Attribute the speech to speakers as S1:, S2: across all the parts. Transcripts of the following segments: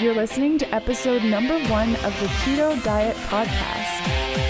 S1: You're listening to episode number one of the Keto Diet Podcast.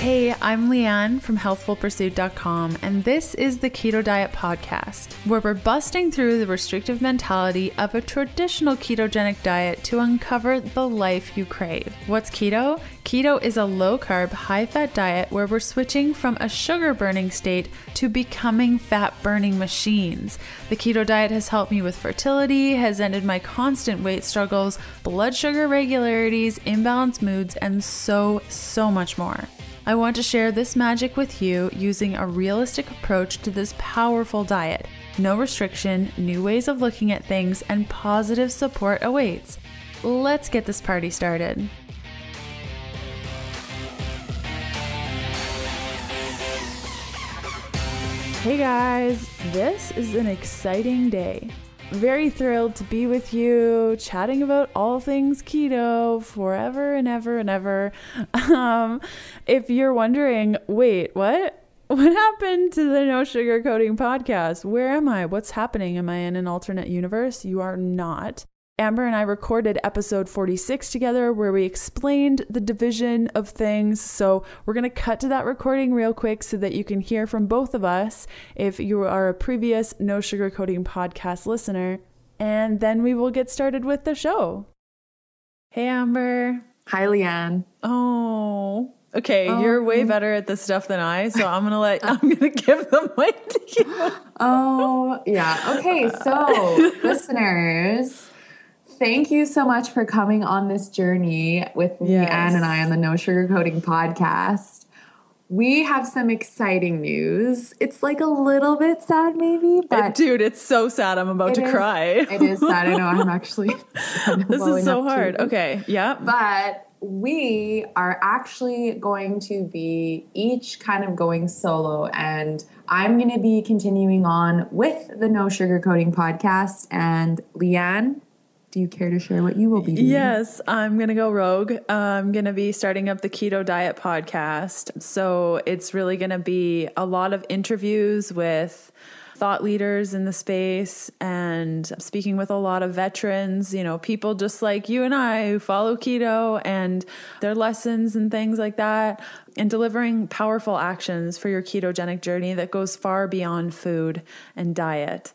S1: Hey, I'm Leanne from healthfulpursuit.com, and this is the Keto Diet Podcast, where we're busting through the restrictive mentality of a traditional ketogenic diet to uncover the life you crave. What's keto? Keto is a low carb, high fat diet where we're switching from a sugar burning state to becoming fat burning machines. The keto diet has helped me with fertility, has ended my constant weight struggles, blood sugar regularities, imbalanced moods, and so, so much more. I want to share this magic with you using a realistic approach to this powerful diet. No restriction, new ways of looking at things, and positive support awaits. Let's get this party started. Hey guys, this is an exciting day. Very thrilled to be with you, chatting about all things keto forever and ever and ever. Um, if you're wondering, wait, what? What happened to the No Sugar Coating podcast? Where am I? What's happening? Am I in an alternate universe? You are not. Amber and I recorded episode 46 together where we explained the division of things. So we're going to cut to that recording real quick so that you can hear from both of us if you are a previous No Sugar Coating podcast listener. And then we will get started with the show. Hey, Amber.
S2: Hi, Leanne.
S1: Oh. Okay, oh. you're way mm. better at this stuff than I, so I'm gonna let I'm gonna give the mic to you.
S2: Oh yeah. Okay, so listeners, thank you so much for coming on this journey with yes. Anne and I on the No Sugarcoating podcast. We have some exciting news. It's like a little bit sad, maybe, but
S1: dude, it's so sad. I'm about to
S2: is,
S1: cry.
S2: it is sad. I know. I'm actually.
S1: this is so hard. Too. Okay. Yeah.
S2: But we are actually going to be each kind of going solo, and I'm going to be continuing on with the No Sugarcoating podcast. And Leanne, do you care to share what you will be doing?
S1: Yes, I'm going to go rogue. I'm going to be starting up the Keto Diet podcast. So it's really going to be a lot of interviews with thought leaders in the space and speaking with a lot of veterans, you know, people just like you and I who follow keto and their lessons and things like that, and delivering powerful actions for your ketogenic journey that goes far beyond food and diet.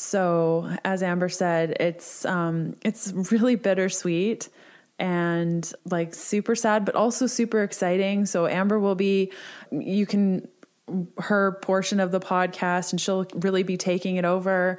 S1: So, as Amber said, it's um, it's really bittersweet and like super sad, but also super exciting. So, Amber will be, you can her portion of the podcast, and she'll really be taking it over.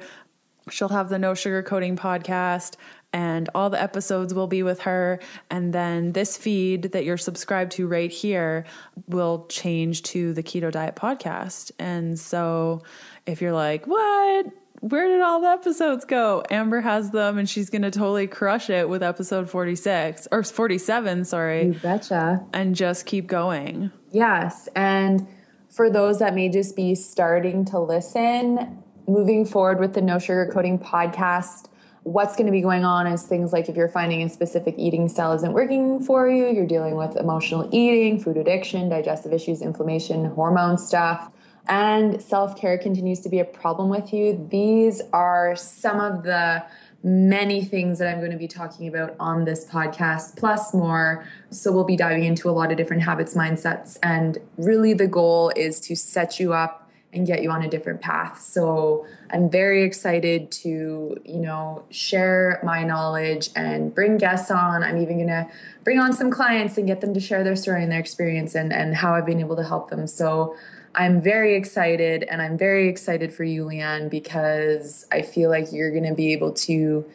S1: She'll have the No Sugar Coating podcast, and all the episodes will be with her. And then this feed that you're subscribed to right here will change to the Keto Diet podcast. And so, if you're like, what? Where did all the episodes go? Amber has them and she's going to totally crush it with episode 46 or 47, sorry.
S2: You betcha.
S1: And just keep going.
S2: Yes. And for those that may just be starting to listen, moving forward with the No Sugar Coating podcast, what's going to be going on is things like if you're finding a specific eating style isn't working for you, you're dealing with emotional eating, food addiction, digestive issues, inflammation, hormone stuff and self care continues to be a problem with you, these are some of the many things that I'm going to be talking about on this podcast, plus more. So, we'll be diving into a lot of different habits, mindsets, and really the goal is to set you up and get you on a different path. So, I'm very excited to, you know, share my knowledge and bring guests on. I'm even going to bring on some clients and get them to share their story and their experience and, and how I've been able to help them. So, I'm very excited, and I'm very excited for you, Leanne, because I feel like you're going to be able to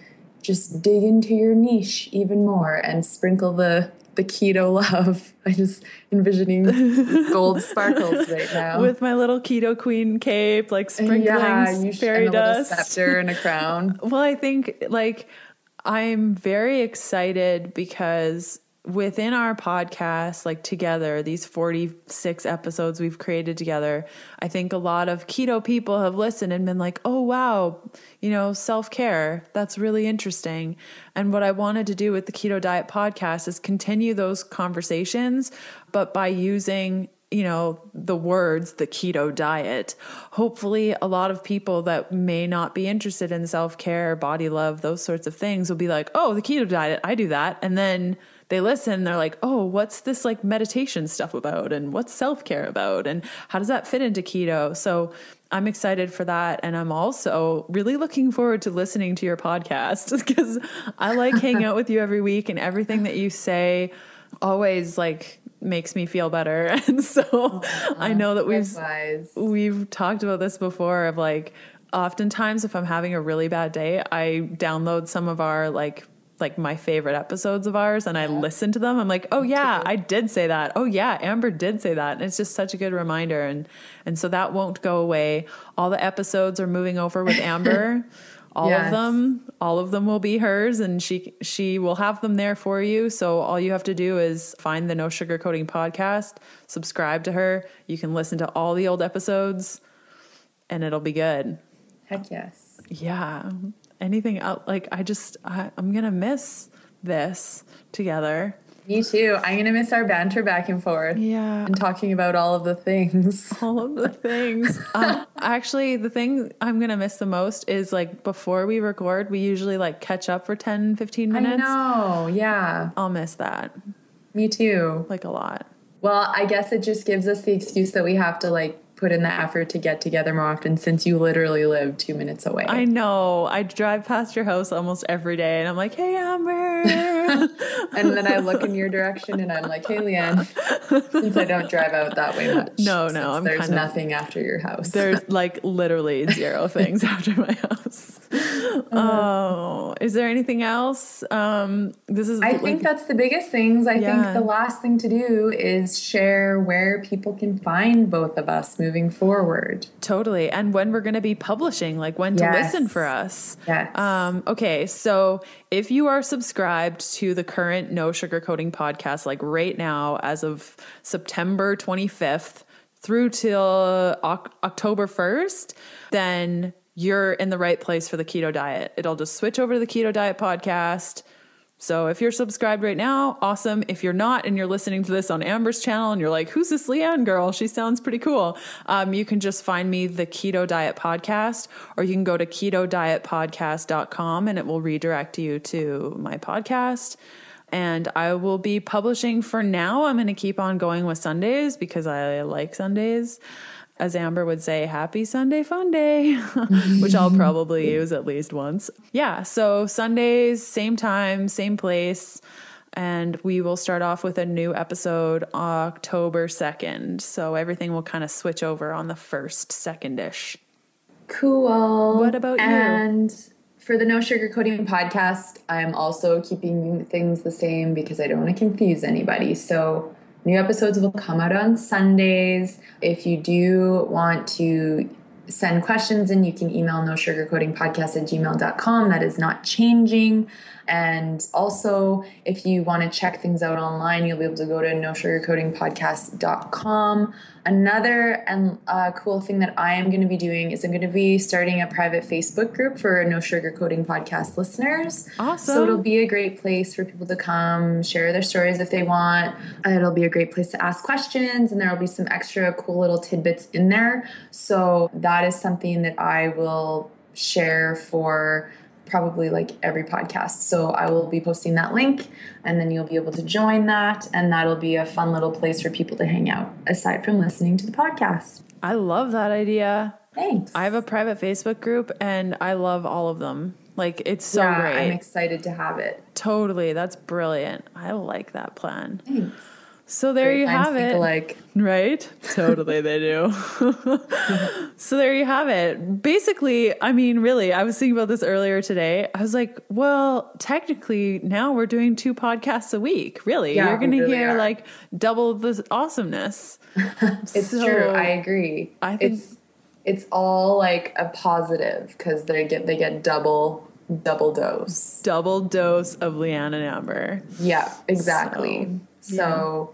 S2: just dig into your niche even more and sprinkle the the keto love. I'm just envisioning gold sparkles right now
S1: with my little keto queen cape, like sprinkling yeah, fairy dust,
S2: scepter, and a crown.
S1: well, I think like I'm very excited because within our podcast, like together, these 46 episodes we've created together, I think a lot of keto people have listened and been like, oh, wow, you know, self care, that's really interesting. And what I wanted to do with the Keto Diet podcast is continue those conversations, but by using you know, the words, the keto diet, hopefully a lot of people that may not be interested in self care, body love, those sorts of things will be like, oh, the keto diet, I do that. And then they listen, they're like, oh, what's this like meditation stuff about? And what's self care about? And how does that fit into keto? So I'm excited for that. And I'm also really looking forward to listening to your podcast because I like hanging out with you every week and everything that you say always like makes me feel better. And so oh, I know that we've we've talked about this before of like oftentimes if I'm having a really bad day, I download some of our like like my favorite episodes of ours and I listen to them. I'm like, "Oh yeah, I did say that. Oh yeah, Amber did say that." And it's just such a good reminder and and so that won't go away. All the episodes are moving over with Amber. all yes. of them all of them will be hers and she she will have them there for you so all you have to do is find the no sugar coating podcast subscribe to her you can listen to all the old episodes and it'll be good
S2: heck yes
S1: yeah anything else like i just I, i'm gonna miss this together
S2: me too. I'm gonna miss our banter back and forth.
S1: Yeah.
S2: And talking about all of the things.
S1: All of the things. um, actually, the thing I'm gonna miss the most is like before we record, we usually like catch up for 10, 15 minutes.
S2: I know. Yeah.
S1: I'll miss that.
S2: Me too.
S1: Like a lot.
S2: Well, I guess it just gives us the excuse that we have to like put in the effort to get together more often since you literally live two minutes away.
S1: I know. I drive past your house almost every day and I'm like, hey, Amber.
S2: and then I look in your direction and I'm like, hey, Leanne, since I don't drive out that way much.
S1: No, no.
S2: I'm there's nothing of, after your house.
S1: There's like literally zero things after my house. Oh, is there anything else? Um, this is.
S2: I like, think that's the biggest things. I yeah. think the last thing to do is share where people can find both of us moving forward.
S1: Totally, and when we're going to be publishing, like when yes. to listen for us.
S2: Yes.
S1: Um, okay, so if you are subscribed to the current No Sugar Coating podcast, like right now, as of September twenty fifth through till October 1st, then you're in the right place for the keto diet. It'll just switch over to the keto diet podcast. So if you're subscribed right now, awesome. If you're not and you're listening to this on Amber's channel and you're like, who's this Leanne girl? She sounds pretty cool. Um, you can just find me the Keto Diet Podcast, or you can go to keto diet ketodietpodcast.com and it will redirect you to my podcast. And I will be publishing for now. I'm going to keep on going with Sundays because I like Sundays as Amber would say, happy Sunday fun day, which I'll probably use at least once. Yeah, so Sundays, same time, same place. And we will start off with a new episode October 2nd. So everything will kind of switch over on the first, second ish.
S2: Cool.
S1: What about
S2: and you? And for the No Sugar Coating podcast, I'm also keeping things the same because I don't want to confuse anybody. So New episodes will come out on Sundays. If you do want to send questions in, you can email no sugarcoatingpodcast at gmail.com. That is not changing. And also, if you want to check things out online, you'll be able to go to nosugarcoatingpodcast.com. Another and uh, cool thing that I am going to be doing is I'm going to be starting a private Facebook group for No Sugar Coating podcast listeners.
S1: Awesome.
S2: So it'll be a great place for people to come share their stories if they want. It'll be a great place to ask questions, and there will be some extra cool little tidbits in there. So that is something that I will share for probably like every podcast. So I will be posting that link and then you'll be able to join that. And that'll be a fun little place for people to hang out aside from listening to the podcast.
S1: I love that idea.
S2: Thanks.
S1: I have a private Facebook group and I love all of them. Like it's so yeah, great.
S2: I'm excited to have it.
S1: Totally. That's brilliant. I like that plan. Thanks. So there Great you have it.
S2: Like
S1: right? Totally they do. so there you have it. Basically, I mean, really, I was thinking about this earlier today. I was like, well, technically now we're doing two podcasts a week. Really. Yeah, You're gonna really hear are. like double the awesomeness.
S2: it's so, true. I agree. I think it's it's all like a positive because they get they get double double dose.
S1: Double dose of Leanne and Amber.
S2: Yeah, exactly. So, so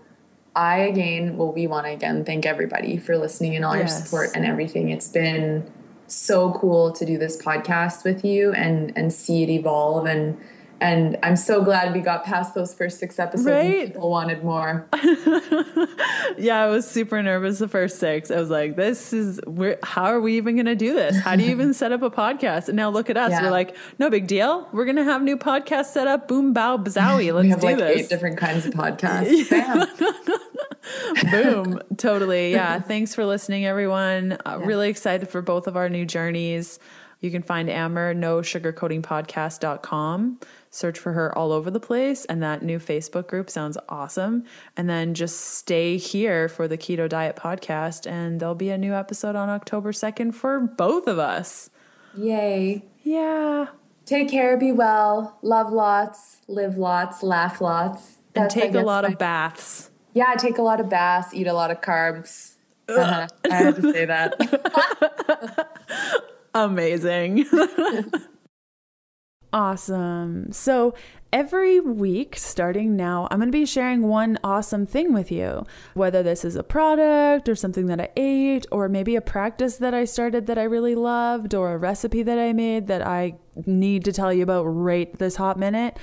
S2: I again, well, we want to again thank everybody for listening and all yes. your support and everything. It's been so cool to do this podcast with you and and see it evolve and And I'm so glad we got past those first six episodes. Right? people wanted more.
S1: yeah, I was super nervous the first six. I was like, this is, we're, how are we even going to do this? How do you even set up a podcast? And now look at us. Yeah. We're like, no big deal. We're going to have new podcast set up. Boom, bow, bazowie. Let's
S2: we have
S1: do
S2: like
S1: this.
S2: eight different kinds of podcasts. Bam.
S1: Boom. totally. Yeah. Thanks for listening, everyone. Uh. Really excited for both of our new journeys. You can find Amber, no sugarcoatingpodcast.com. Search for her all over the place. And that new Facebook group sounds awesome. And then just stay here for the Keto Diet podcast. And there'll be a new episode on October 2nd for both of us.
S2: Yay.
S1: Yeah.
S2: Take care, be well, love lots, live lots, laugh lots.
S1: That's, and take a lot my- of baths.
S2: Yeah, take a lot of baths, eat a lot of carbs. Uh-huh. I had to say that.
S1: Amazing. awesome. So, every week starting now, I'm going to be sharing one awesome thing with you. Whether this is a product or something that I ate, or maybe a practice that I started that I really loved, or a recipe that I made that I need to tell you about right this hot minute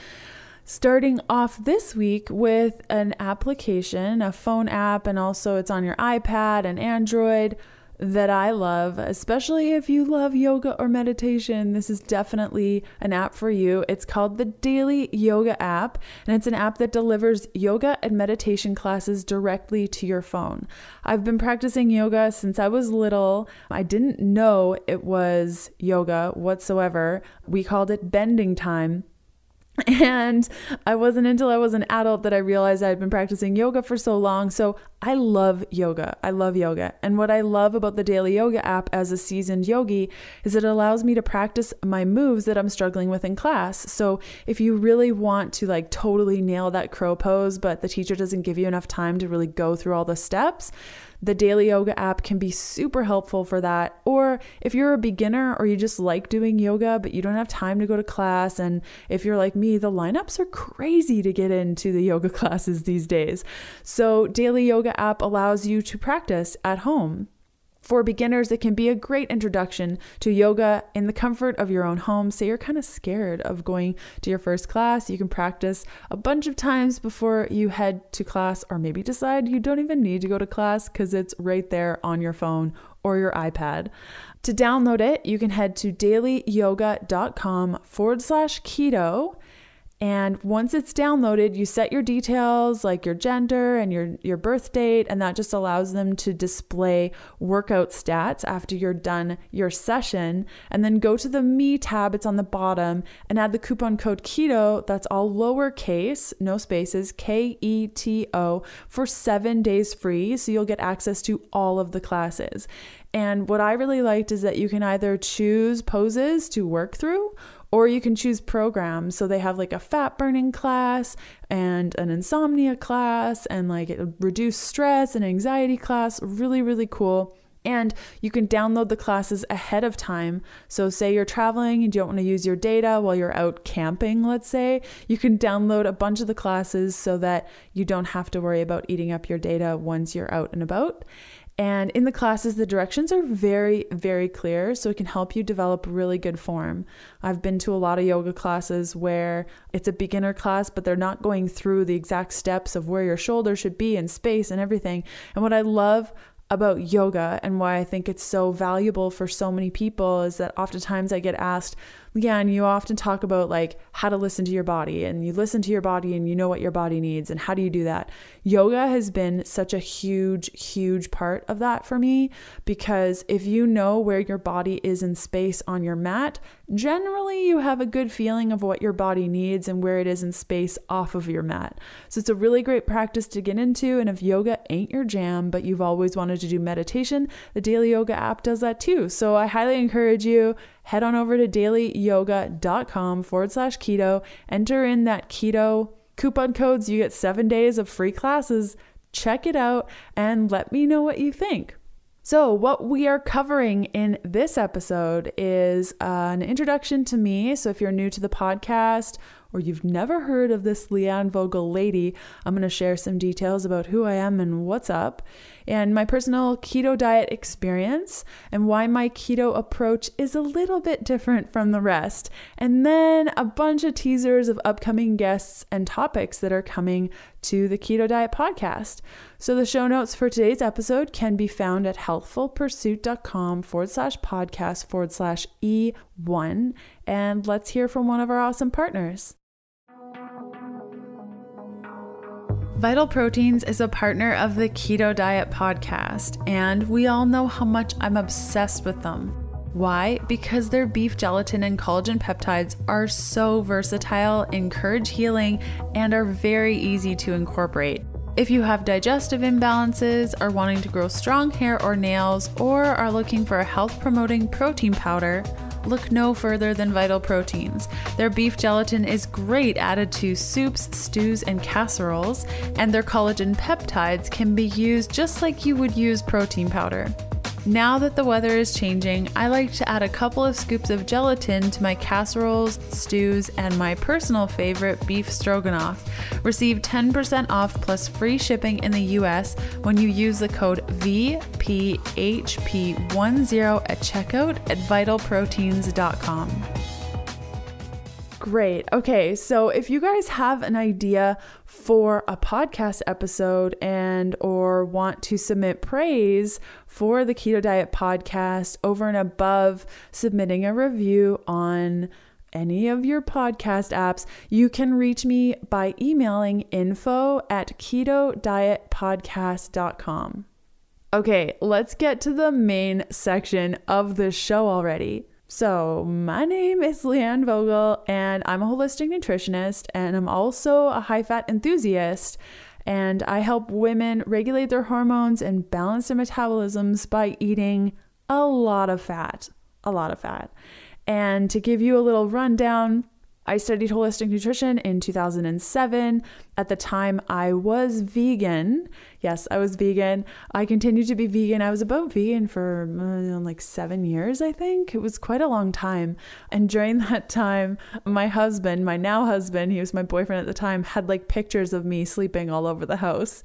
S1: starting off this week with an application, a phone app, and also it's on your iPad and Android that I love, especially if you love yoga or meditation. This is definitely an app for you. It's called the Daily Yoga app, and it's an app that delivers yoga and meditation classes directly to your phone. I've been practicing yoga since I was little. I didn't know it was yoga whatsoever. We called it bending time and I wasn't until I was an adult that I realized I had been practicing yoga for so long. So I love yoga. I love yoga. And what I love about the Daily Yoga app as a seasoned yogi is it allows me to practice my moves that I'm struggling with in class. So if you really want to like totally nail that crow pose, but the teacher doesn't give you enough time to really go through all the steps, the Daily Yoga app can be super helpful for that. Or if you're a beginner or you just like doing yoga, but you don't have time to go to class, and if you're like me, the lineups are crazy to get into the yoga classes these days. So, Daily Yoga app allows you to practice at home. For beginners, it can be a great introduction to yoga in the comfort of your own home. Say you're kind of scared of going to your first class. You can practice a bunch of times before you head to class, or maybe decide you don't even need to go to class because it's right there on your phone or your iPad. To download it, you can head to dailyyoga.com forward slash keto and once it's downloaded, you set your details like your gender and your, your birth date, and that just allows them to display workout stats after you're done your session. And then go to the Me tab, it's on the bottom, and add the coupon code KETO, that's all lowercase, no spaces, K E T O, for seven days free. So you'll get access to all of the classes. And what I really liked is that you can either choose poses to work through or you can choose programs. So they have like a fat burning class and an insomnia class and like a reduced stress and anxiety class. Really, really cool. And you can download the classes ahead of time. So, say you're traveling and you don't want to use your data while you're out camping, let's say, you can download a bunch of the classes so that you don't have to worry about eating up your data once you're out and about. And in the classes, the directions are very, very clear, so it can help you develop really good form. I've been to a lot of yoga classes where it's a beginner class, but they're not going through the exact steps of where your shoulder should be in space and everything. And what I love about yoga and why I think it's so valuable for so many people is that oftentimes I get asked, Leanne, you often talk about like how to listen to your body and you listen to your body and you know what your body needs and how do you do that? Yoga has been such a huge, huge part of that for me because if you know where your body is in space on your mat, generally you have a good feeling of what your body needs and where it is in space off of your mat. So it's a really great practice to get into. And if yoga ain't your jam, but you've always wanted to do meditation, the Daily Yoga app does that too. So I highly encourage you head on over to dailyyoga.com forward slash keto, enter in that keto coupon codes. You get seven days of free classes. Check it out and let me know what you think. So, what we are covering in this episode is an introduction to me. So, if you're new to the podcast, or you've never heard of this Leanne Vogel lady, I'm going to share some details about who I am and what's up, and my personal keto diet experience, and why my keto approach is a little bit different from the rest, and then a bunch of teasers of upcoming guests and topics that are coming to the Keto Diet podcast. So the show notes for today's episode can be found at healthfulpursuit.com forward slash podcast forward slash E1. And let's hear from one of our awesome partners. Vital Proteins is a partner of the Keto Diet podcast, and we all know how much I'm obsessed with them. Why? Because their beef gelatin and collagen peptides are so versatile, encourage healing, and are very easy to incorporate. If you have digestive imbalances, are wanting to grow strong hair or nails, or are looking for a health promoting protein powder, look no further than Vital Proteins. Their beef gelatin is great added to soups, stews, and casseroles, and their collagen peptides can be used just like you would use protein powder. Now that the weather is changing, I like to add a couple of scoops of gelatin to my casseroles, stews, and my personal favorite, beef stroganoff. Receive 10% off plus free shipping in the US when you use the code VPHP10 at checkout at vitalproteins.com. Great. Okay, so if you guys have an idea for a podcast episode and or want to submit praise for the Keto Diet podcast over and above submitting a review on any of your podcast apps, you can reach me by emailing info at keto diet ketodietpodcast.com. Okay, let's get to the main section of the show already. So, my name is Leanne Vogel, and I'm a holistic nutritionist, and I'm also a high fat enthusiast. And I help women regulate their hormones and balance their metabolisms by eating a lot of fat. A lot of fat. And to give you a little rundown, I studied holistic nutrition in 2007. At the time, I was vegan. Yes, I was vegan. I continued to be vegan. I was about vegan for uh, like seven years, I think. It was quite a long time. And during that time, my husband, my now husband, he was my boyfriend at the time, had like pictures of me sleeping all over the house.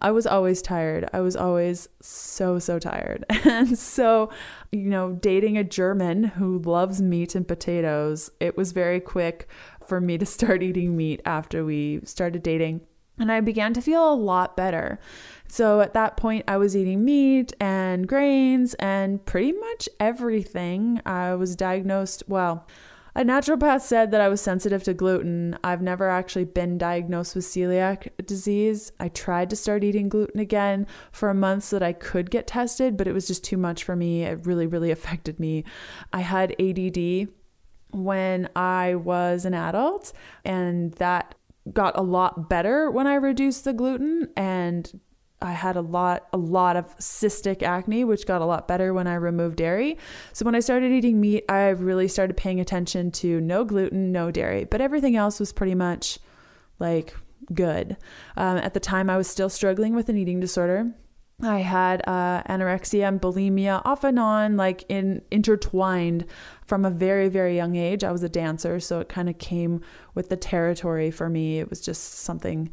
S1: I was always tired. I was always so, so tired. And so, you know, dating a German who loves meat and potatoes, it was very quick for me to start eating meat after we started dating. And I began to feel a lot better. So at that point, I was eating meat and grains and pretty much everything. I was diagnosed, well, a naturopath said that I was sensitive to gluten. I've never actually been diagnosed with celiac disease. I tried to start eating gluten again for a month so that I could get tested, but it was just too much for me. It really, really affected me. I had ADD when I was an adult, and that got a lot better when I reduced the gluten and I had a lot a lot of cystic acne which got a lot better when I removed dairy. So when I started eating meat, I really started paying attention to no gluten, no dairy, but everything else was pretty much like good. Um, at the time I was still struggling with an eating disorder. I had uh, anorexia and bulimia off and on, like in intertwined from a very, very young age. I was a dancer, so it kind of came with the territory for me. It was just something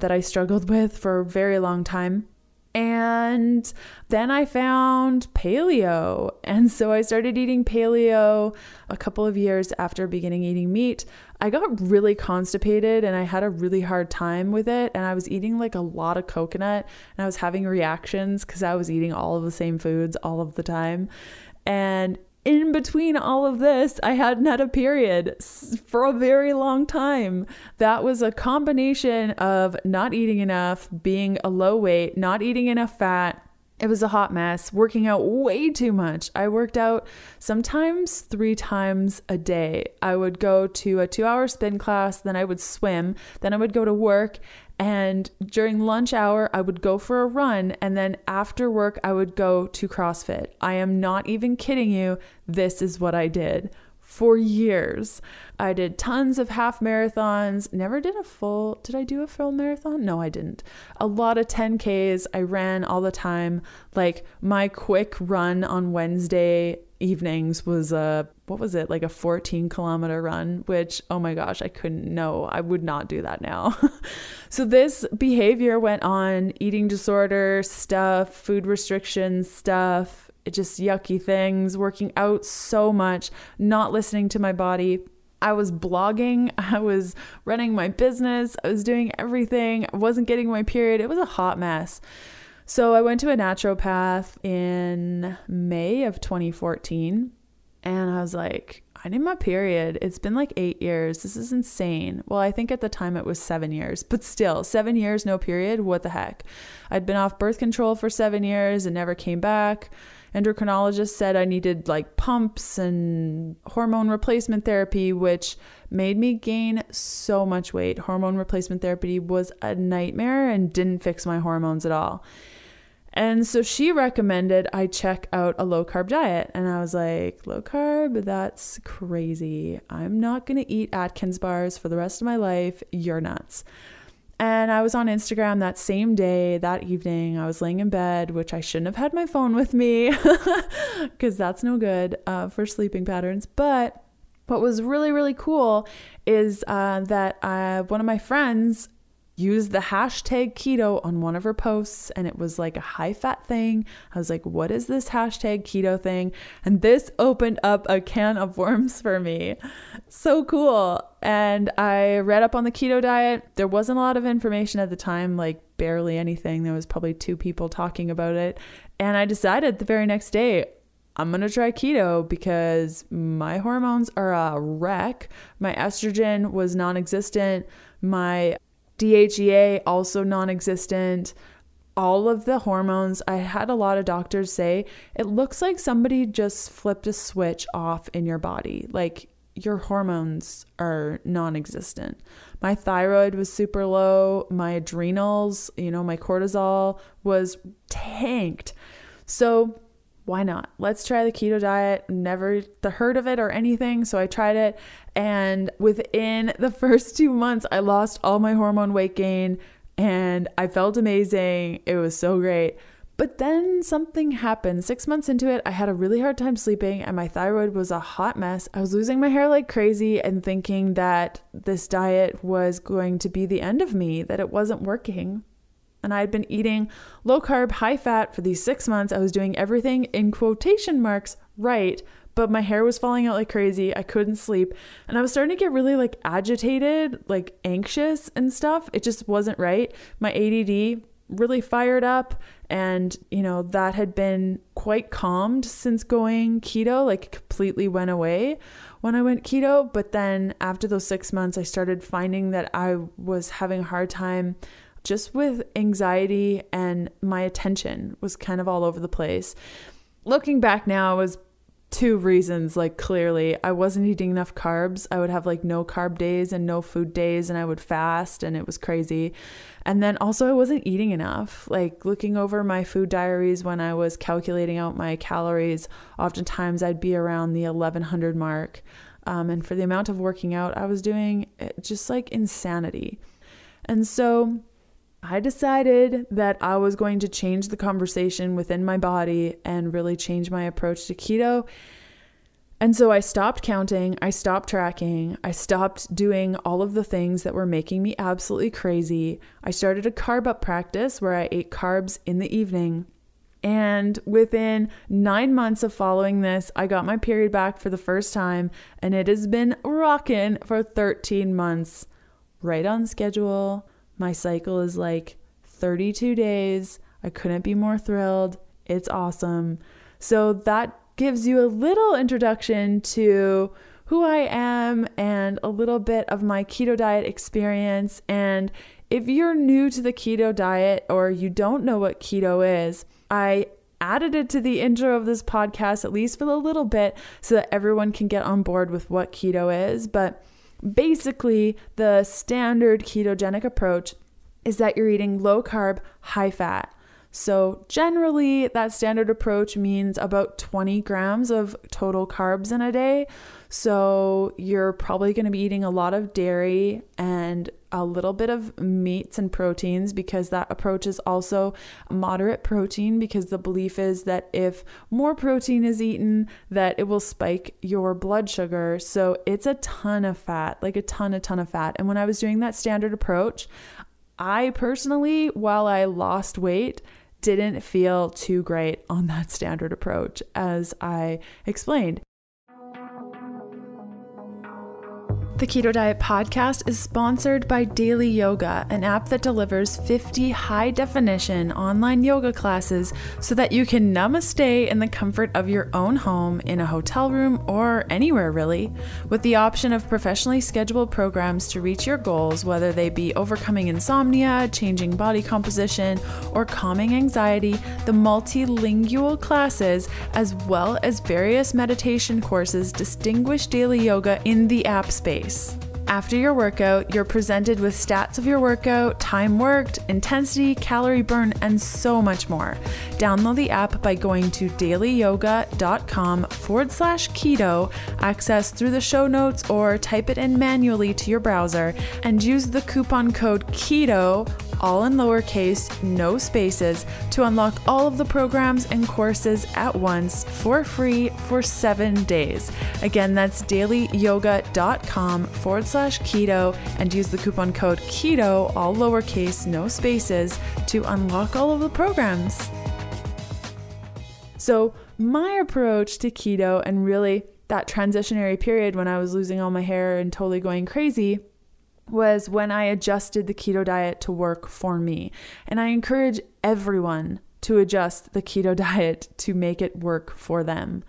S1: that I struggled with for a very long time. And then I found paleo. And so I started eating paleo a couple of years after beginning eating meat. I got really constipated and I had a really hard time with it. And I was eating like a lot of coconut and I was having reactions because I was eating all of the same foods all of the time. And in between all of this, I hadn't had a period for a very long time. That was a combination of not eating enough, being a low weight, not eating enough fat. It was a hot mess, working out way too much. I worked out sometimes three times a day. I would go to a two hour spin class, then I would swim, then I would go to work, and during lunch hour, I would go for a run. And then after work, I would go to CrossFit. I am not even kidding you. This is what I did for years. I did tons of half marathons, never did a full. Did I do a full marathon? No, I didn't. A lot of 10Ks. I ran all the time. Like my quick run on Wednesday evenings was a what was it like a 14 kilometer run which oh my gosh i couldn't no i would not do that now so this behavior went on eating disorder stuff food restrictions stuff just yucky things working out so much not listening to my body I was blogging, I was running my business, I was doing everything. I wasn't getting my period. It was a hot mess. So I went to a naturopath in May of 2014 and I was like, I need my period. It's been like eight years. This is insane. Well, I think at the time it was seven years, but still, seven years, no period. What the heck? I'd been off birth control for seven years and never came back. Endocrinologist said I needed like pumps and hormone replacement therapy, which made me gain so much weight. Hormone replacement therapy was a nightmare and didn't fix my hormones at all. And so she recommended I check out a low carb diet. And I was like, low carb? That's crazy. I'm not going to eat Atkins bars for the rest of my life. You're nuts. And I was on Instagram that same day, that evening. I was laying in bed, which I shouldn't have had my phone with me because that's no good uh, for sleeping patterns. But what was really, really cool is uh, that uh, one of my friends used the hashtag keto on one of her posts and it was like a high fat thing. I was like, what is this hashtag keto thing? And this opened up a can of worms for me. So cool. And I read up on the keto diet. There wasn't a lot of information at the time, like barely anything. There was probably two people talking about it. And I decided the very next day, I'm going to try keto because my hormones are a wreck. My estrogen was non existent. My DHEA also non existent. All of the hormones, I had a lot of doctors say it looks like somebody just flipped a switch off in your body. Like your hormones are non existent. My thyroid was super low. My adrenals, you know, my cortisol was tanked. So, why not? Let's try the keto diet. Never the heard of it or anything. So I tried it. And within the first two months, I lost all my hormone weight gain and I felt amazing. It was so great. But then something happened. Six months into it, I had a really hard time sleeping and my thyroid was a hot mess. I was losing my hair like crazy and thinking that this diet was going to be the end of me, that it wasn't working and I had been eating low carb, high fat for these six months. I was doing everything in quotation marks right, but my hair was falling out like crazy. I couldn't sleep. And I was starting to get really like agitated, like anxious and stuff. It just wasn't right. My ADD really fired up. And, you know, that had been quite calmed since going keto, like completely went away when I went keto. But then after those six months, I started finding that I was having a hard time just with anxiety and my attention was kind of all over the place. Looking back now, it was two reasons like clearly I wasn't eating enough carbs. I would have like no carb days and no food days and I would fast and it was crazy. And then also I wasn't eating enough. Like looking over my food diaries when I was calculating out my calories, oftentimes I'd be around the 1100 mark. Um, and for the amount of working out I was doing, just like insanity. And so I decided that I was going to change the conversation within my body and really change my approach to keto. And so I stopped counting, I stopped tracking, I stopped doing all of the things that were making me absolutely crazy. I started a carb up practice where I ate carbs in the evening. And within nine months of following this, I got my period back for the first time, and it has been rocking for 13 months, right on schedule my cycle is like 32 days. I couldn't be more thrilled. It's awesome. So that gives you a little introduction to who I am and a little bit of my keto diet experience. And if you're new to the keto diet or you don't know what keto is, I added it to the intro of this podcast, at least for a little bit, so that everyone can get on board with what keto is. But Basically, the standard ketogenic approach is that you're eating low carb, high fat. So, generally, that standard approach means about 20 grams of total carbs in a day. So, you're probably going to be eating a lot of dairy and a little bit of meats and proteins because that approach is also moderate protein because the belief is that if more protein is eaten that it will spike your blood sugar so it's a ton of fat like a ton a ton of fat and when i was doing that standard approach i personally while i lost weight didn't feel too great on that standard approach as i explained The Keto Diet podcast is sponsored by Daily Yoga, an app that delivers 50 high definition online yoga classes so that you can namaste in the comfort of your own home, in a hotel room, or anywhere really. With the option of professionally scheduled programs to reach your goals, whether they be overcoming insomnia, changing body composition, or calming anxiety, the multilingual classes, as well as various meditation courses, distinguish daily yoga in the app space. After your workout, you're presented with stats of your workout, time worked, intensity, calorie burn, and so much more. Download the app by going to dailyyoga.com forward slash keto, access through the show notes, or type it in manually to your browser, and use the coupon code KETO all in lowercase, no spaces, to unlock all of the programs and courses at once for free for seven days. Again, that's dailyyoga.com forward slash keto and use the coupon code KETO, all lowercase, no spaces, to unlock all of the programs. So, my approach to keto and really that transitionary period when I was losing all my hair and totally going crazy was when I adjusted the keto diet to work for me. And I encourage everyone to adjust the keto diet to make it work for them.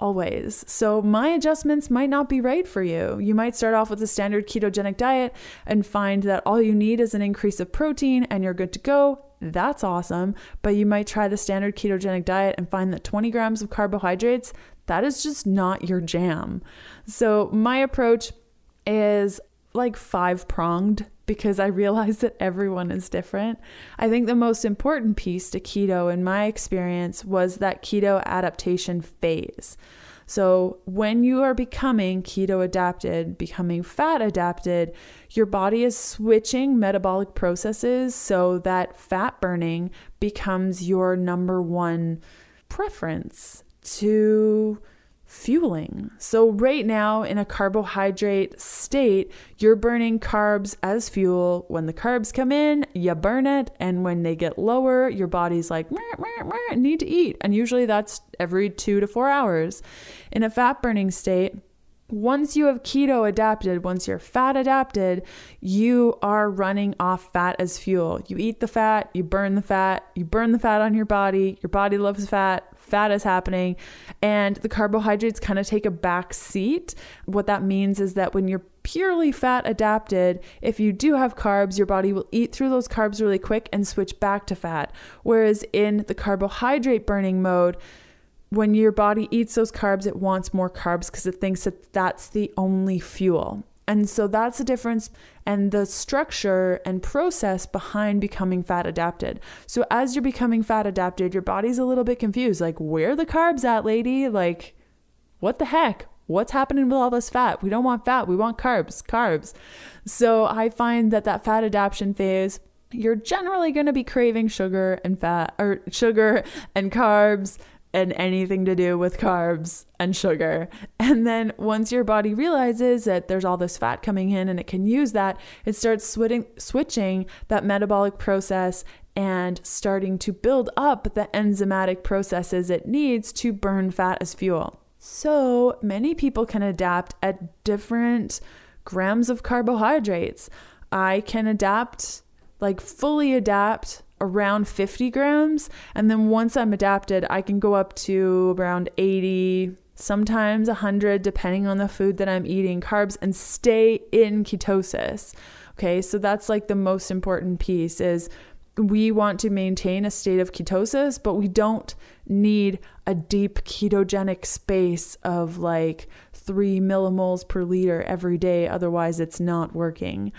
S1: Always. So, my adjustments might not be right for you. You might start off with a standard ketogenic diet and find that all you need is an increase of protein and you're good to go. That's awesome. But you might try the standard ketogenic diet and find that 20 grams of carbohydrates, that is just not your jam. So, my approach is like five pronged because I realize that everyone is different. I think the most important piece to keto, in my experience, was that keto adaptation phase. So, when you are becoming keto adapted, becoming fat adapted, your body is switching metabolic processes so that fat burning becomes your number one preference to fueling. So, right now, in a carbohydrate state, you're burning carbs as fuel. When the carbs come in, you burn it. And when they get lower, your body's like, meh, meh, meh, need to eat. And usually that's every two to four hours. In a fat burning state, once you have keto adapted, once you're fat adapted, you are running off fat as fuel. You eat the fat, you burn the fat, you burn the fat on your body, your body loves fat, fat is happening, and the carbohydrates kind of take a back seat. What that means is that when you're purely fat adapted, if you do have carbs, your body will eat through those carbs really quick and switch back to fat. Whereas in the carbohydrate burning mode, when your body eats those carbs, it wants more carbs because it thinks that that's the only fuel. And so that's the difference and the structure and process behind becoming fat adapted. So as you're becoming fat adapted, your body's a little bit confused. Like, where the carbs at, lady? Like, what the heck? What's happening with all this fat? We don't want fat. We want carbs, carbs. So I find that that fat adaptation phase, you're generally going to be craving sugar and fat or sugar and carbs and anything to do with carbs and sugar. And then once your body realizes that there's all this fat coming in and it can use that, it starts switching switching that metabolic process and starting to build up the enzymatic processes it needs to burn fat as fuel. So, many people can adapt at different grams of carbohydrates. I can adapt like fully adapt around 50 grams. And then once I'm adapted, I can go up to around 80, sometimes 100, depending on the food that I'm eating, carbs, and stay in ketosis. Okay, so that's like the most important piece is we want to maintain a state of ketosis, but we don't need a deep ketogenic space of like three millimoles per liter every day. Otherwise, it's not working.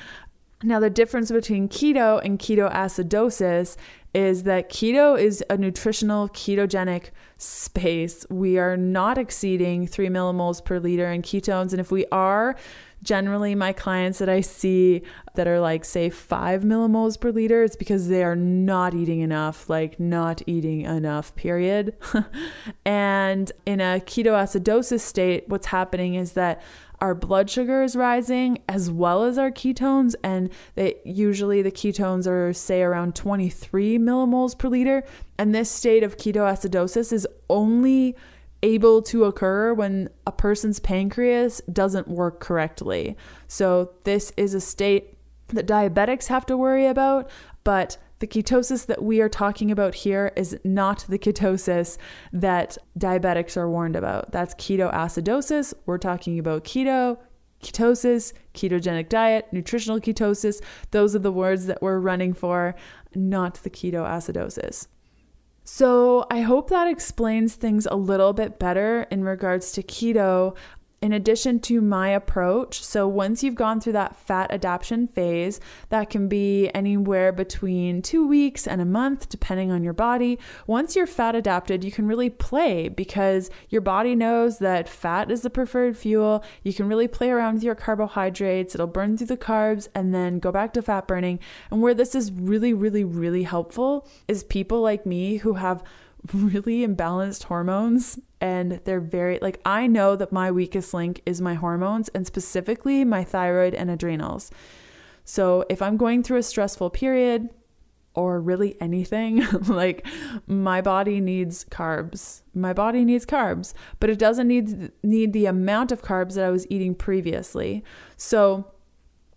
S1: Now, the difference between keto and ketoacidosis is that keto is a nutritional ketogenic space, we are not exceeding three millimoles per liter in ketones. And if we are, generally my clients that I see that are like, say, five millimoles per liter, it's because they are not eating enough, like, not eating enough, period. and in a ketoacidosis state, what's happening is that our blood sugar is rising as well as our ketones and they usually the ketones are say around 23 millimoles per liter and this state of ketoacidosis is only able to occur when a person's pancreas doesn't work correctly. So this is a state that diabetics have to worry about, but the ketosis that we are talking about here is not the ketosis that diabetics are warned about. That's ketoacidosis. We're talking about keto, ketosis, ketogenic diet, nutritional ketosis. Those are the words that we're running for, not the ketoacidosis. So, I hope that explains things a little bit better in regards to keto in addition to my approach. So, once you've gone through that fat adaptation phase, that can be anywhere between two weeks and a month, depending on your body. Once you're fat adapted, you can really play because your body knows that fat is the preferred fuel. You can really play around with your carbohydrates, it'll burn through the carbs and then go back to fat burning. And where this is really, really, really helpful is people like me who have really imbalanced hormones and they're very like I know that my weakest link is my hormones and specifically my thyroid and adrenals. So if I'm going through a stressful period or really anything, like my body needs carbs. My body needs carbs, but it doesn't need need the amount of carbs that I was eating previously. So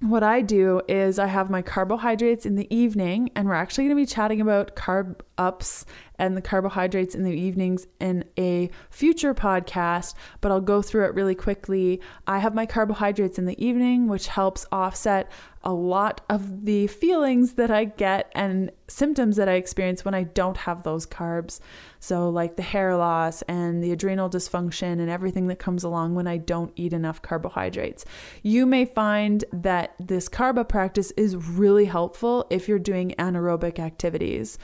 S1: what I do is I have my carbohydrates in the evening, and we're actually going to be chatting about carb ups and the carbohydrates in the evenings in a future podcast, but I'll go through it really quickly. I have my carbohydrates in the evening, which helps offset a lot of the feelings that I get and symptoms that I experience when I don't have those carbs. So, like the hair loss and the adrenal dysfunction and everything that comes along when I don't eat enough carbohydrates. You may find that this carb practice is really helpful if you're doing anaerobic activities.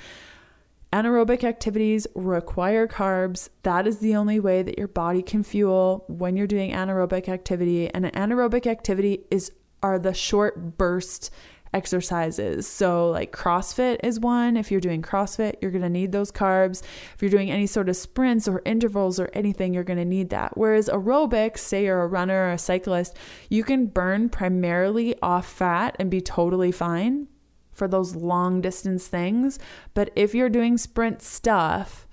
S1: Anaerobic activities require carbs. That is the only way that your body can fuel when you're doing anaerobic activity. And anaerobic activity is are the short burst exercises. So, like CrossFit is one. If you're doing CrossFit, you're going to need those carbs. If you're doing any sort of sprints or intervals or anything, you're going to need that. Whereas aerobics, say you're a runner or a cyclist, you can burn primarily off fat and be totally fine for those long distance things. But if you're doing sprint stuff,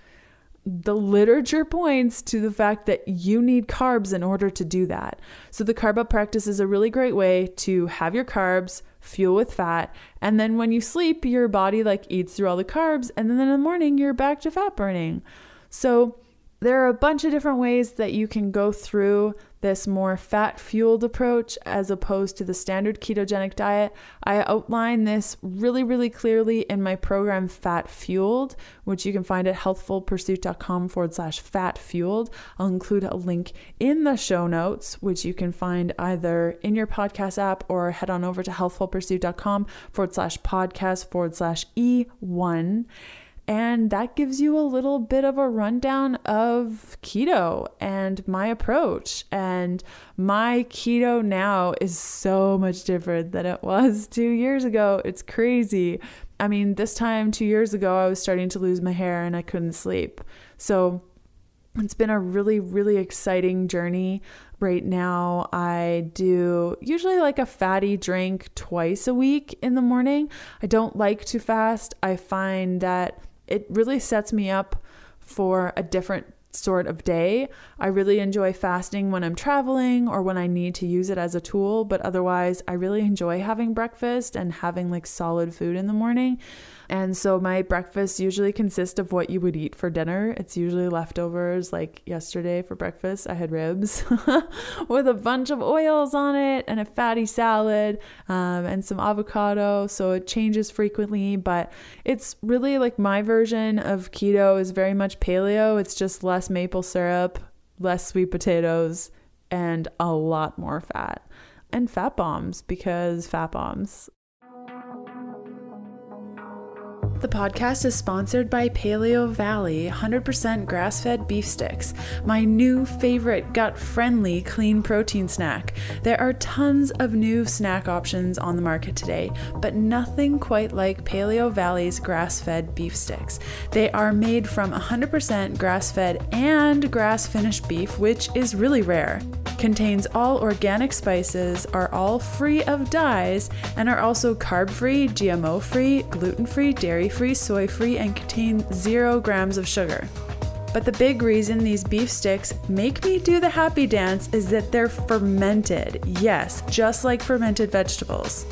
S1: the literature points to the fact that you need carbs in order to do that. So, the carb up practice is a really great way to have your carbs, fuel with fat, and then when you sleep, your body like eats through all the carbs, and then in the morning, you're back to fat burning. So, there are a bunch of different ways that you can go through this more fat fueled approach as opposed to the standard ketogenic diet. I outline this really, really clearly in my program Fat Fueled, which you can find at healthfulpursuit.com forward slash fat fueled. I'll include a link in the show notes, which you can find either in your podcast app or head on over to healthfulpursuit.com forward slash podcast forward slash E1. And that gives you a little bit of a rundown of keto and my approach. And my keto now is so much different than it was two years ago. It's crazy. I mean, this time two years ago, I was starting to lose my hair and I couldn't sleep. So it's been a really, really exciting journey. Right now, I do usually like a fatty drink twice a week in the morning. I don't like to fast. I find that it really sets me up for a different sort of day. I really enjoy fasting when I'm traveling or when I need to use it as a tool, but otherwise, I really enjoy having breakfast and having like solid food in the morning. And so my breakfast usually consists of what you would eat for dinner. It's usually leftovers. Like yesterday for breakfast, I had ribs with a bunch of oils on it and a fatty salad um, and some avocado. So it changes frequently, but it's really like my version of keto is very much paleo. It's just less maple syrup, less sweet potatoes, and a lot more fat. And fat bombs because fat bombs. The podcast is sponsored by Paleovalley 100% grass fed beef sticks, my new favorite gut friendly clean protein snack. There are tons of new snack options on the market today, but nothing quite like Paleovalley's grass fed beef sticks. They are made from 100% grass fed and grass finished beef, which is really rare contains all organic spices, are all free of dyes, and are also carb free, GMO free, gluten free, dairy free, soy free, and contain zero grams of sugar. But the big reason these beef sticks make me do the happy dance is that they're fermented. Yes, just like fermented vegetables.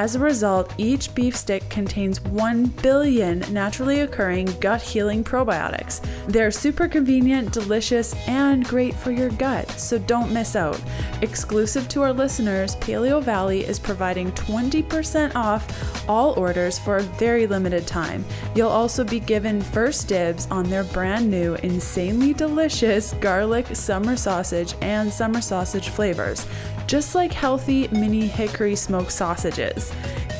S1: As a result, each beef stick contains 1 billion naturally occurring gut healing probiotics. They're super convenient, delicious, and great for your gut, so don't miss out. Exclusive to our listeners, Paleovalley is providing 20% off all orders for a very limited time. You'll also be given first dibs on their brand new, insanely delicious garlic summer sausage and summer sausage flavors just like healthy mini hickory smoked sausages.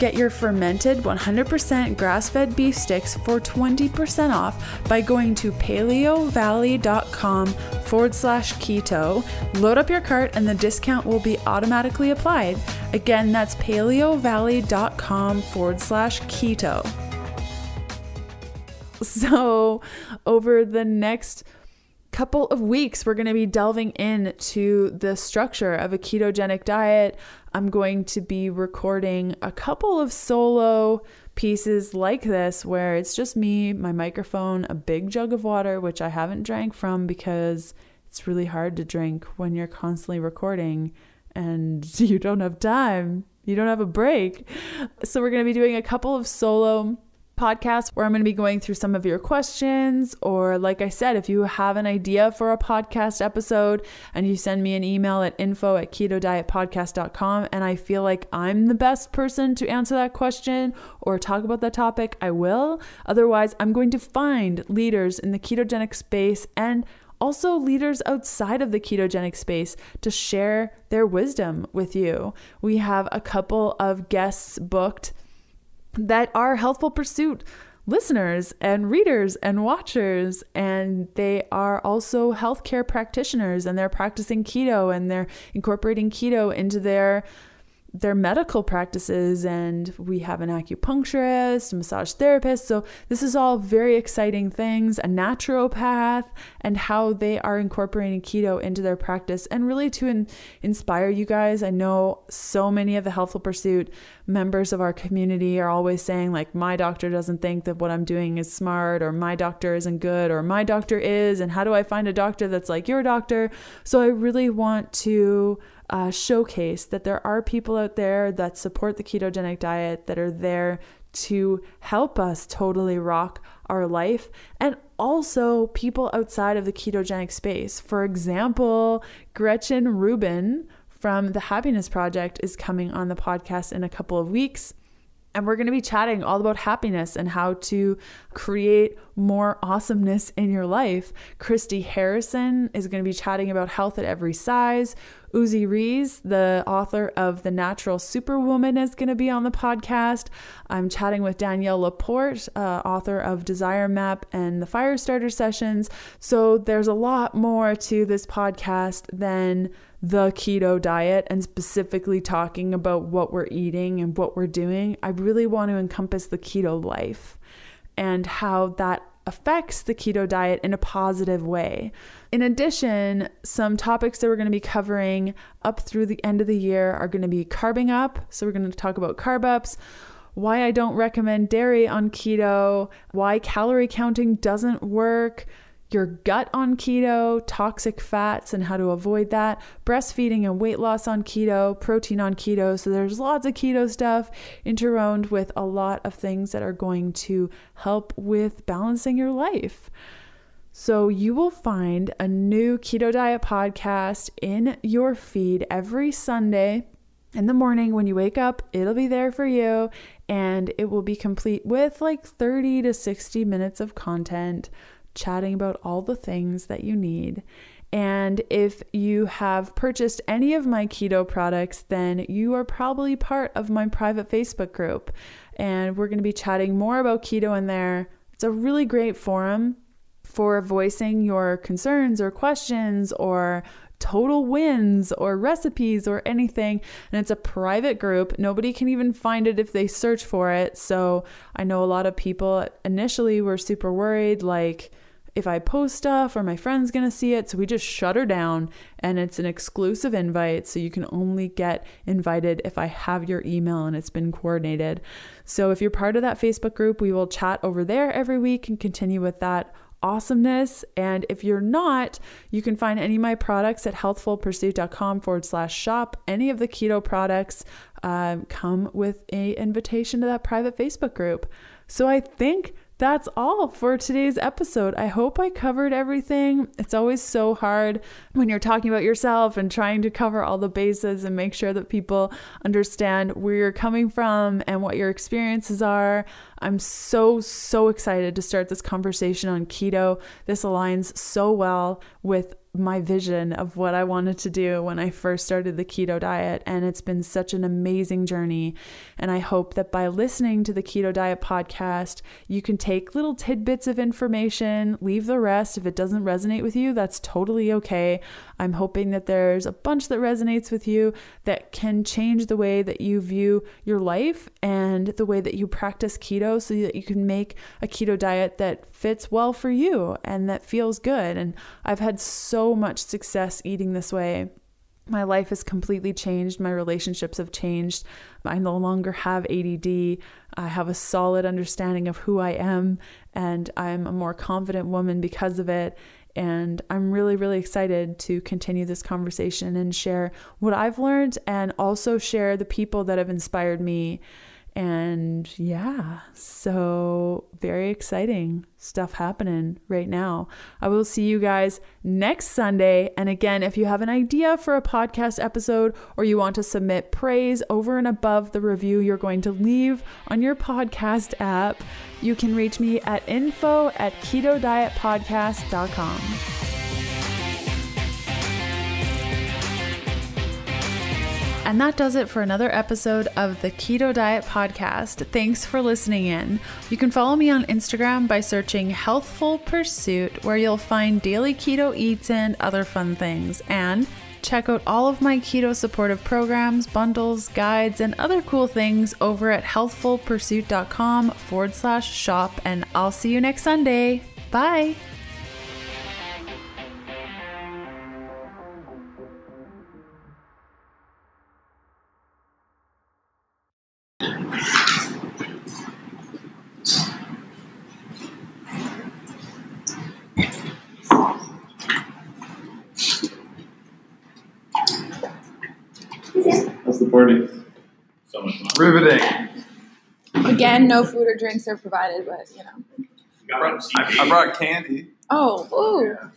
S1: Get your fermented 100% grass fed beef sticks for 20% off by going to paleovalley.com forward slash keto. Load up your cart and the discount will be automatically applied. Again, that's paleovalley.com forward slash keto. So, over the next couple of weeks, we're going to be delving into the structure of a ketogenic diet. I'm going to be recording a couple of solo pieces like this where it's just me, my microphone, a big jug of water, which I haven't drank from because it's really hard to drink when you're constantly recording and you don't have time. You don't have a break. So, we're going to be doing a couple of solo podcast where I'm going to be going through some of your questions. Or, like I said, if you have an idea for a podcast episode and you send me an email at info at keto diet ketodietpodcast.com and I feel like I'm the best person to answer that question or talk about that topic, I will. Otherwise, I'm going to find leaders in the ketogenic space and also leaders outside of the ketogenic space to share their wisdom with you. We have a couple of guests booked that are Healthful Pursuit listeners and readers and watchers and they are also healthcare practitioners and they're practicing keto and they're incorporating keto into their their medical practices and we have an acupuncturist, a massage therapist. So this is all very exciting things, a naturopath and how they are incorporating keto into their practice and really to in, inspire you guys. I know so many of the Healthful Pursuit members of our community are always saying like my doctor doesn't think that what I'm doing is smart or my doctor isn't good or my doctor is and how do I find a doctor that's like your doctor? So I really want to uh, showcase that there are people out there that support the ketogenic diet that are there to help us totally rock our life and also people outside of the ketogenic space. For example, Gretchen Rubin from the Happiness Project is coming on the podcast in a couple of weeks. And we're going to be chatting all about happiness and how to create more awesomeness in your life. Christy Harrison is going to be chatting about health at every size. Uzi Rees, the author of The Natural Superwoman, is going to be on the podcast. I'm chatting with Danielle LaPorte, uh, author of Desire Map and the Firestarter Sessions. So there's a lot more to this podcast than the keto diet and specifically talking about what we're eating and what we're doing, I really want to encompass the keto life and how that affects the keto diet in a positive way. In addition, some topics that we're going to be covering up through the end of the year are going to be carbing up. So, we're going to talk about carb ups, why I don't recommend dairy on keto, why calorie counting doesn't work, your gut on keto, toxic fats and how to avoid that, breastfeeding and weight loss on keto, protein on keto. So there's lots of keto stuff interwoven with a lot of things that are going to help with balancing your life. So you will find a new keto diet podcast in your feed every Sunday in the morning when you wake up, it'll be there for you and it will be complete with like 30 to 60 minutes of content chatting about all the things that you need. And if you have purchased any of my keto products, then you are probably part of my private Facebook group. And we're going to be chatting more about keto in there. It's a really great forum for voicing your concerns or questions or total wins or recipes or anything. And it's a private group. Nobody can even find it if they search for it. So I know a lot of people initially were super worried, like, if I post stuff or my friend's gonna see it. So we just shut her down and it's an exclusive invite. So you can only get invited if I have your email and it's been coordinated. So if you're part of that Facebook group, we will chat over there every week and continue with that awesomeness. And if you're not, you can find any of my products at healthfulpursuit.com forward slash shop. Any of the keto products um, come with a invitation to that private Facebook group. So I think that's all for today's episode. I hope I covered everything. It's always so hard when you're talking about yourself and trying to cover all the bases and make sure that people understand where you're coming from and what your experiences are. I'm so, so excited to start this conversation on keto. This aligns so well with my vision of what I wanted to do when I first started the keto diet. And it's been such an amazing journey. And I hope that by listening to the Keto Diet podcast, you can take little tidbits of information, leave the rest. If it doesn't resonate with you, that's totally okay. I'm hoping that there's a bunch that resonates with you that can change the way that you view your life and the way that you practice keto so that you can make a keto diet that fits well for you and that feels good. And I've had so much success eating this way. My life has completely changed. My relationships have changed. I no longer have ADD. I have a solid understanding of who I am, and I'm a more confident woman because of it. And I'm really, really excited to continue this conversation and share what I've learned and also share the people that have inspired me and yeah, so very exciting stuff happening right now. I will see you guys next Sunday. And again, if you have an idea for a podcast episode or you want to submit praise over and above the review you're going to leave on your podcast app, you can reach me at info at ketodietpodcast.com. And that does it for another episode of the Keto Diet Podcast. Thanks for listening in. You can follow me on Instagram by searching Healthful Pursuit, where you'll find daily keto eats and other fun things. And check out all of my keto supportive programs, bundles, guides, and other cool things over at healthfulpursuit.com forward slash shop. And I'll see you next Sunday. Bye.
S3: How's the party?
S4: So much fun.
S3: Riveting.
S5: Again, no food or drinks are provided, but you know.
S4: I brought
S3: I, I brought candy.
S5: Oh, ooh.
S3: Yeah.